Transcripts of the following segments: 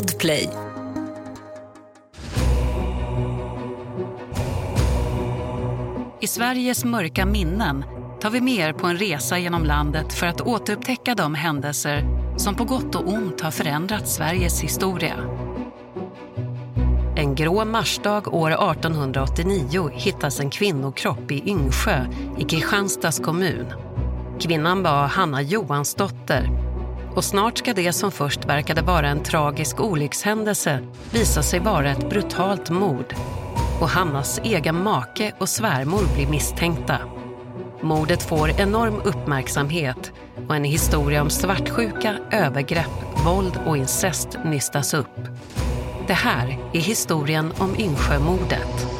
Podplay. I Sveriges mörka minnen tar vi med er på en resa genom landet för att återupptäcka de händelser som på gott och ont har förändrat Sveriges historia. En grå marsdag år 1889 hittas en kvinnokropp i Yngsjö i Kristianstads kommun. Kvinnan var Hanna Johansdotter och snart ska det som först verkade vara en tragisk olyckshändelse visa sig vara ett brutalt mord. Och Hannas egen make och svärmor blir misstänkta. Mordet får enorm uppmärksamhet och en historia om svartsjuka, övergrepp, våld och incest nystas upp. Det här är historien om Yngsjömordet.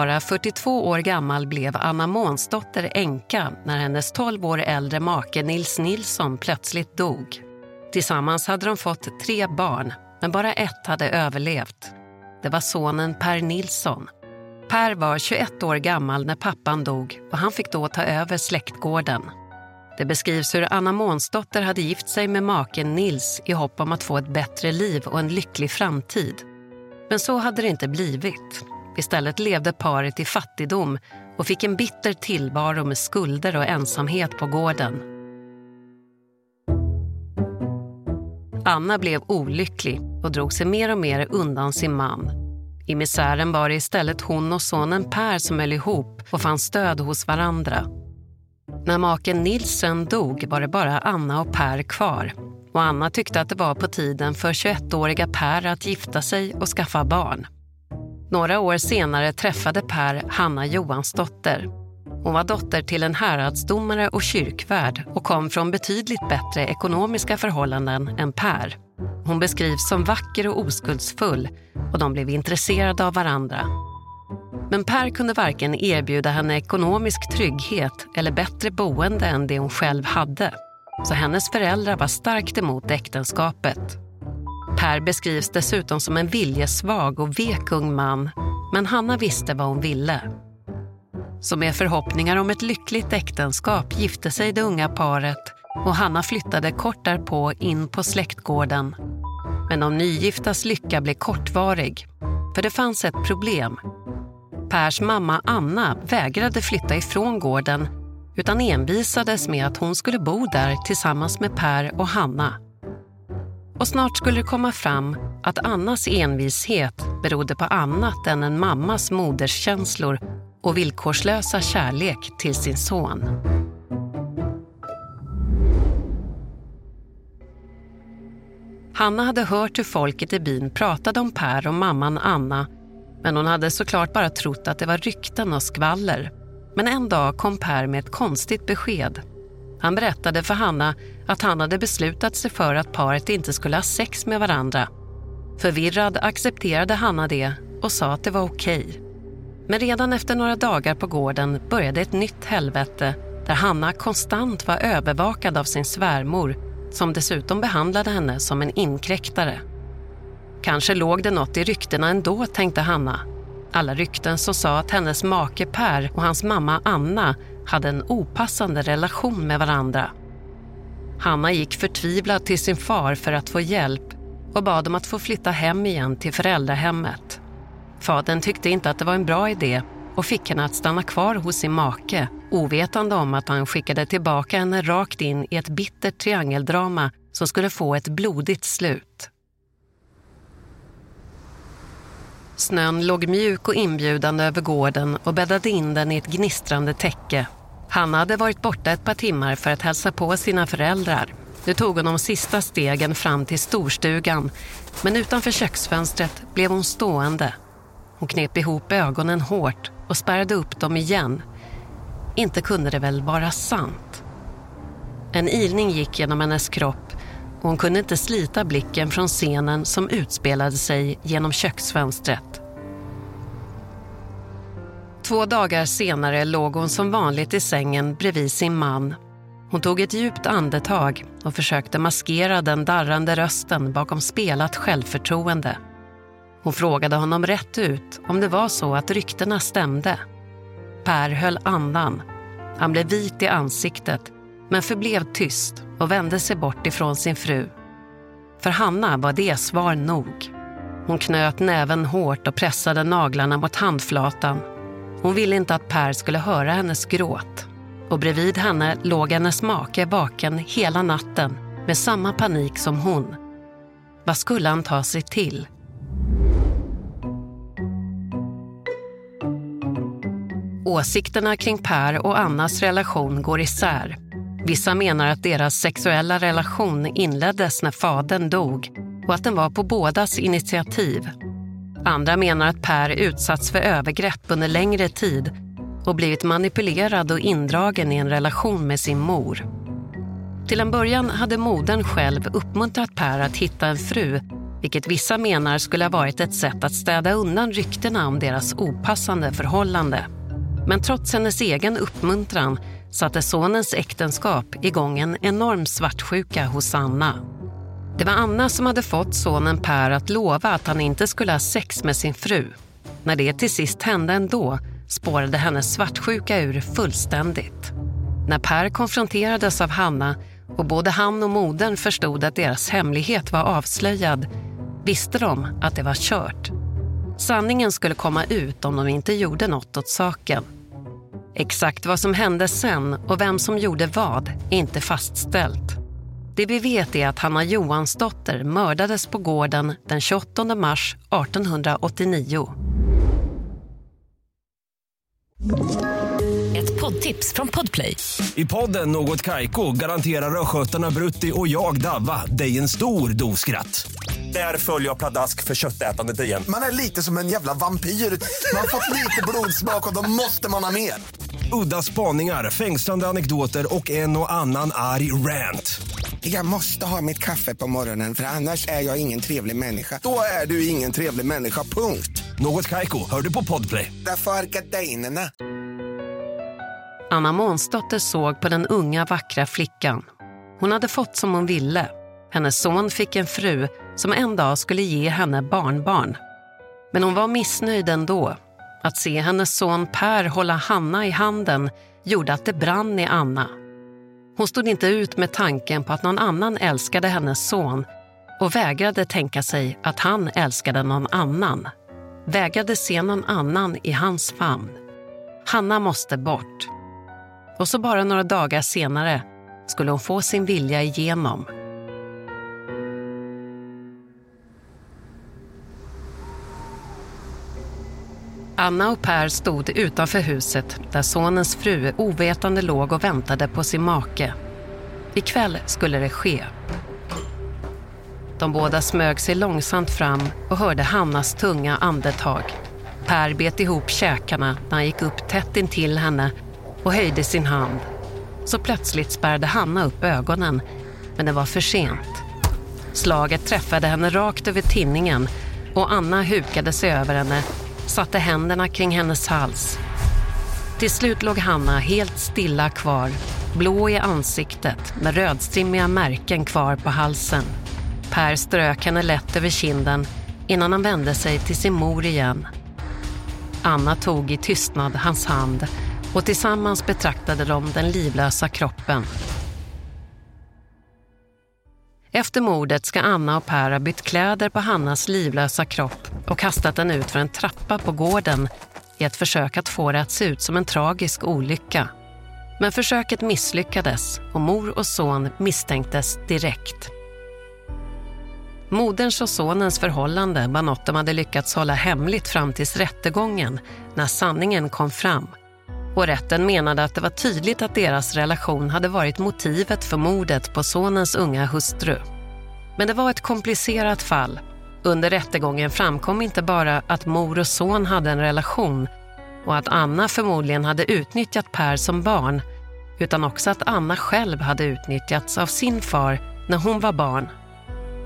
Bara 42 år gammal blev Anna Månsdotter änka när hennes 12 år äldre make Nils Nilsson plötsligt dog. Tillsammans hade de fått tre barn, men bara ett hade överlevt. Det var sonen Per Nilsson. Per var 21 år gammal när pappan dog och han fick då ta över släktgården. Det beskrivs hur Anna Månsdotter hade gift sig med maken Nils i hopp om att få ett bättre liv och en lycklig framtid. Men så hade det inte blivit. Istället levde paret i fattigdom och fick en bitter tillvaro med skulder och ensamhet på gården. Anna blev olycklig och drog sig mer och mer undan sin man. I misären var det istället hon och sonen Per som höll ihop och fann stöd hos varandra. När maken Nilsen dog var det bara Anna och Per kvar. Och Anna tyckte att det var på tiden för 21-åriga Per att gifta sig och skaffa barn. Några år senare träffade Per Hanna Johansdotter. Hon var dotter till en häradsdomare och kyrkvärd och kom från betydligt bättre ekonomiska förhållanden än Per. Hon beskrivs som vacker och oskuldsfull och de blev intresserade av varandra. Men Per kunde varken erbjuda henne ekonomisk trygghet eller bättre boende än det hon själv hade. Så hennes föräldrar var starkt emot äktenskapet. Per beskrivs dessutom som en viljesvag och vek ung man, men Hanna visste vad hon ville. Så med förhoppningar om ett lyckligt äktenskap gifte sig det unga paret och Hanna flyttade kort därpå in på släktgården. Men de nygiftas lycka blev kortvarig, för det fanns ett problem. Pers mamma Anna vägrade flytta ifrån gården utan envisades med att hon skulle bo där tillsammans med Per och Hanna. Och snart skulle det komma fram att Annas envishet berodde på annat än en mammas moderskänslor och villkorslösa kärlek till sin son. Hanna hade hört hur folket i byn pratade om Per och mamman Anna men hon hade såklart bara trott att det var rykten och skvaller. Men en dag kom Per med ett konstigt besked. Han berättade för Hanna att han hade beslutat sig för att paret inte skulle ha sex med varandra. Förvirrad accepterade Hanna det och sa att det var okej. Okay. Men redan efter några dagar på gården började ett nytt helvete där Hanna konstant var övervakad av sin svärmor som dessutom behandlade henne som en inkräktare. Kanske låg det något i ryktena ändå, tänkte Hanna. Alla rykten som sa att hennes make Per och hans mamma Anna hade en opassande relation med varandra. Hanna gick förtvivlad till sin far för att få hjälp och bad om att få flytta hem igen till föräldrahemmet. Fadern tyckte inte att det var en bra idé och fick henne att stanna kvar hos sin make ovetande om att han skickade tillbaka henne rakt in i ett bittert triangeldrama som skulle få ett blodigt slut. Snön låg mjuk och inbjudande över gården och bäddade in den i ett gnistrande täcke Hanna hade varit borta ett par timmar för att hälsa på sina föräldrar. Nu tog hon de sista stegen fram till storstugan men utanför köksfönstret blev hon stående. Hon knep ihop ögonen hårt och spärrade upp dem igen. Inte kunde det väl vara sant? En ilning gick genom hennes kropp och hon kunde inte slita blicken från scenen som utspelade sig genom köksfönstret. Två dagar senare låg hon som vanligt i sängen bredvid sin man. Hon tog ett djupt andetag och försökte maskera den darrande rösten bakom spelat självförtroende. Hon frågade honom rätt ut om det var så att ryktena stämde. Per höll andan. Han blev vit i ansiktet men förblev tyst och vände sig bort ifrån sin fru. För Hanna var det svar nog. Hon knöt näven hårt och pressade naglarna mot handflatan. Hon ville inte att Per skulle höra hennes gråt. Och bredvid henne låg hennes make vaken hela natten med samma panik som hon. Vad skulle han ta sig till? Åsikterna kring Per och Annas relation går isär. Vissa menar att deras sexuella relation inleddes när fadern dog och att den var på bådas initiativ. Andra menar att Per utsatts för övergrepp under längre tid och blivit manipulerad och indragen i en relation med sin mor. Till en början hade modern själv uppmuntrat Per att hitta en fru vilket vissa menar skulle ha varit ett sätt att städa undan ryktena om deras opassande förhållande. Men trots hennes egen uppmuntran satte sonens äktenskap igång en enorm svartsjuka hos Anna. Det var Anna som hade fått sonen Per att lova att han inte skulle ha sex med sin fru. När det till sist hände ändå spårade hennes svartsjuka ur fullständigt. När Per konfronterades av Hanna och både han och modern förstod att deras hemlighet var avslöjad visste de att det var kört. Sanningen skulle komma ut om de inte gjorde något åt saken. Exakt vad som hände sen och vem som gjorde vad är inte fastställt. Det vi vet är att Hanna Johansdotter mördades på gården den 28 mars 1889. Ett poddtips från Podplay. I podden Något Kaiko garanterar östgötarna Brutti och jag, Davva, dig en stor dos skratt. Där följer jag pladask för köttätandet igen. Man är lite som en jävla vampyr. Man har fått lite blodsmak och då måste man ha mer. Udda spaningar, fängslande anekdoter och en och annan arg rant. Jag måste ha mitt kaffe på morgonen för annars är jag ingen trevlig människa. Då är du ingen trevlig människa, punkt. Något Kaiko, hör du på Podplay. Därför är gardinerna. Anna Månsdotter såg på den unga vackra flickan. Hon hade fått som hon ville. Hennes son fick en fru som en dag skulle ge henne barnbarn. Men hon var missnöjd ändå. Att se hennes son Per hålla Hanna i handen gjorde att det brann i Anna. Hon stod inte ut med tanken på att någon annan älskade hennes son och vägrade tänka sig att han älskade någon annan. Vägrade se någon annan i hans famn. Hanna måste bort. Och så bara några dagar senare skulle hon få sin vilja igenom. Anna och Per stod utanför huset där sonens fru ovetande låg och väntade på sin make. Ikväll skulle det ske. De båda smög sig långsamt fram och hörde Hannas tunga andetag. Per bet ihop käkarna när han gick upp tätt intill henne och höjde sin hand. Så plötsligt spärrade Hanna upp ögonen, men det var för sent. Slaget träffade henne rakt över tinningen och Anna hukade sig över henne satte händerna kring hennes hals. Till slut låg Hanna helt stilla kvar, blå i ansiktet med rödstrimmiga märken kvar på halsen. Per strök henne lätt över kinden innan han vände sig till sin mor igen. Anna tog i tystnad hans hand och tillsammans betraktade de den livlösa kroppen. Efter mordet ska Anna och Per ha bytt kläder på Hannas livlösa kropp och kastat den ut för en trappa på gården i ett försök att få det att se ut som en tragisk olycka. Men försöket misslyckades och mor och son misstänktes direkt. Moderns och sonens förhållande var något de hade lyckats hålla hemligt fram tills rättegången när sanningen kom fram. Och rätten menade att det var tydligt att deras relation hade varit motivet för mordet på sonens unga hustru. Men det var ett komplicerat fall. Under rättegången framkom inte bara att mor och son hade en relation och att Anna förmodligen hade utnyttjat Per som barn utan också att Anna själv hade utnyttjats av sin far när hon var barn.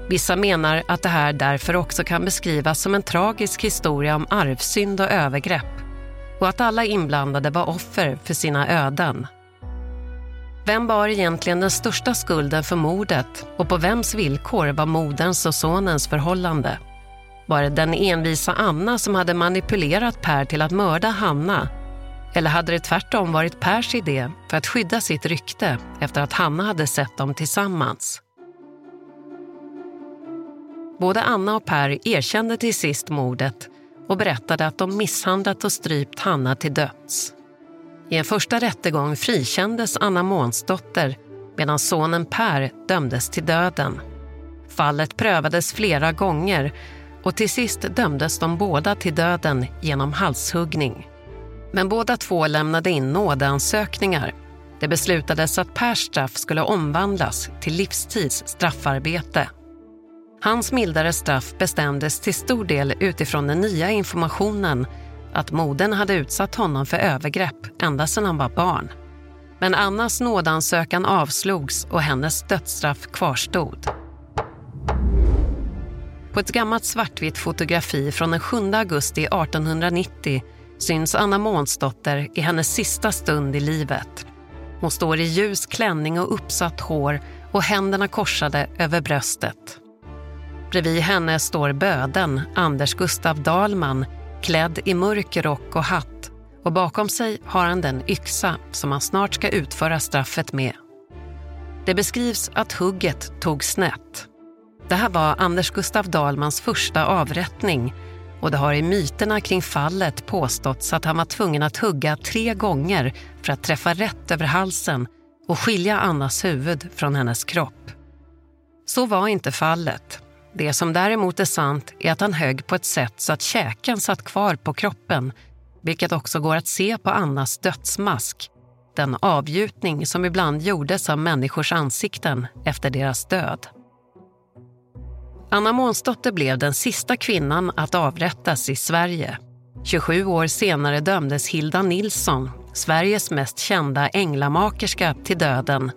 Vissa menar att det här därför också kan beskrivas som en tragisk historia om arvsynd och övergrepp och att alla inblandade var offer för sina öden. Vem bar egentligen den största skulden för mordet och på vems villkor var moderns och sonens förhållande? Var det den envisa Anna som hade manipulerat Per till att mörda Hanna? Eller hade det tvärtom varit Pers idé för att skydda sitt rykte efter att Hanna hade sett dem tillsammans? Både Anna och Per erkände till sist mordet och berättade att de misshandlat och strypt Hanna till döds. I en första rättegång frikändes Anna Månsdotter medan sonen Per dömdes till döden. Fallet prövades flera gånger och till sist dömdes de båda till döden genom halshuggning. Men båda två lämnade in nådeansökningar. Det beslutades att Pers straff skulle omvandlas till livstids straffarbete. Hans mildare straff bestämdes till stor del utifrån den nya informationen att modern hade utsatt honom för övergrepp ända sedan han var barn. Men Annas nådansökan avslogs och hennes dödsstraff kvarstod. På ett gammalt svartvitt fotografi från den 7 augusti 1890 syns Anna Månsdotter i hennes sista stund i livet. Hon står i ljus klänning och uppsatt hår och händerna korsade över bröstet. Bredvid henne står böden Anders Gustav Dalman klädd i mörk rock och hatt och bakom sig har han den yxa som han snart ska utföra straffet med. Det beskrivs att hugget tog snett. Det här var Anders Gustav Dalmans första avrättning och det har i myterna kring fallet påståtts att han var tvungen att hugga tre gånger för att träffa rätt över halsen och skilja Annas huvud från hennes kropp. Så var inte fallet. Det som däremot är sant är att han högg på ett sätt så att käken satt kvar på kroppen vilket också går att se på Annas dödsmask den avgjutning som ibland gjordes av människors ansikten efter deras död. Anna Månsdotter blev den sista kvinnan att avrättas i Sverige. 27 år senare dömdes Hilda Nilsson, Sveriges mest kända änglamakerska, till döden.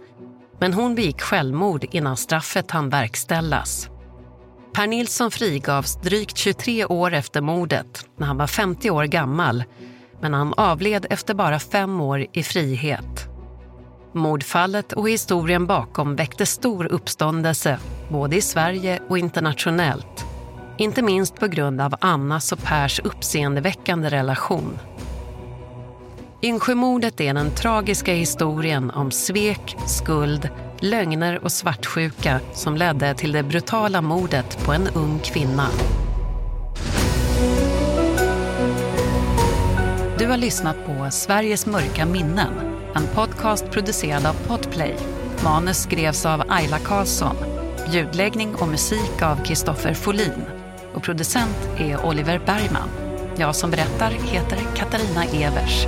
Men hon begick självmord innan straffet hann verkställas. Per Nilsson frigavs drygt 23 år efter mordet, när han var 50 år gammal. Men han avled efter bara fem år i frihet. Mordfallet och historien bakom väckte stor uppståndelse både i Sverige och internationellt. Inte minst på grund av Annas och Pers uppseendeväckande relation. Yngsjömordet är den tragiska historien om svek, skuld, lögner och svartsjuka som ledde till det brutala mordet på en ung kvinna. Du har lyssnat på Sveriges mörka minnen, en podcast producerad av Podplay. Manus skrevs av Ayla Karlsson, ljudläggning och musik av Kristoffer Folin och producent är Oliver Bergman. Jag som berättar heter Katarina Evers.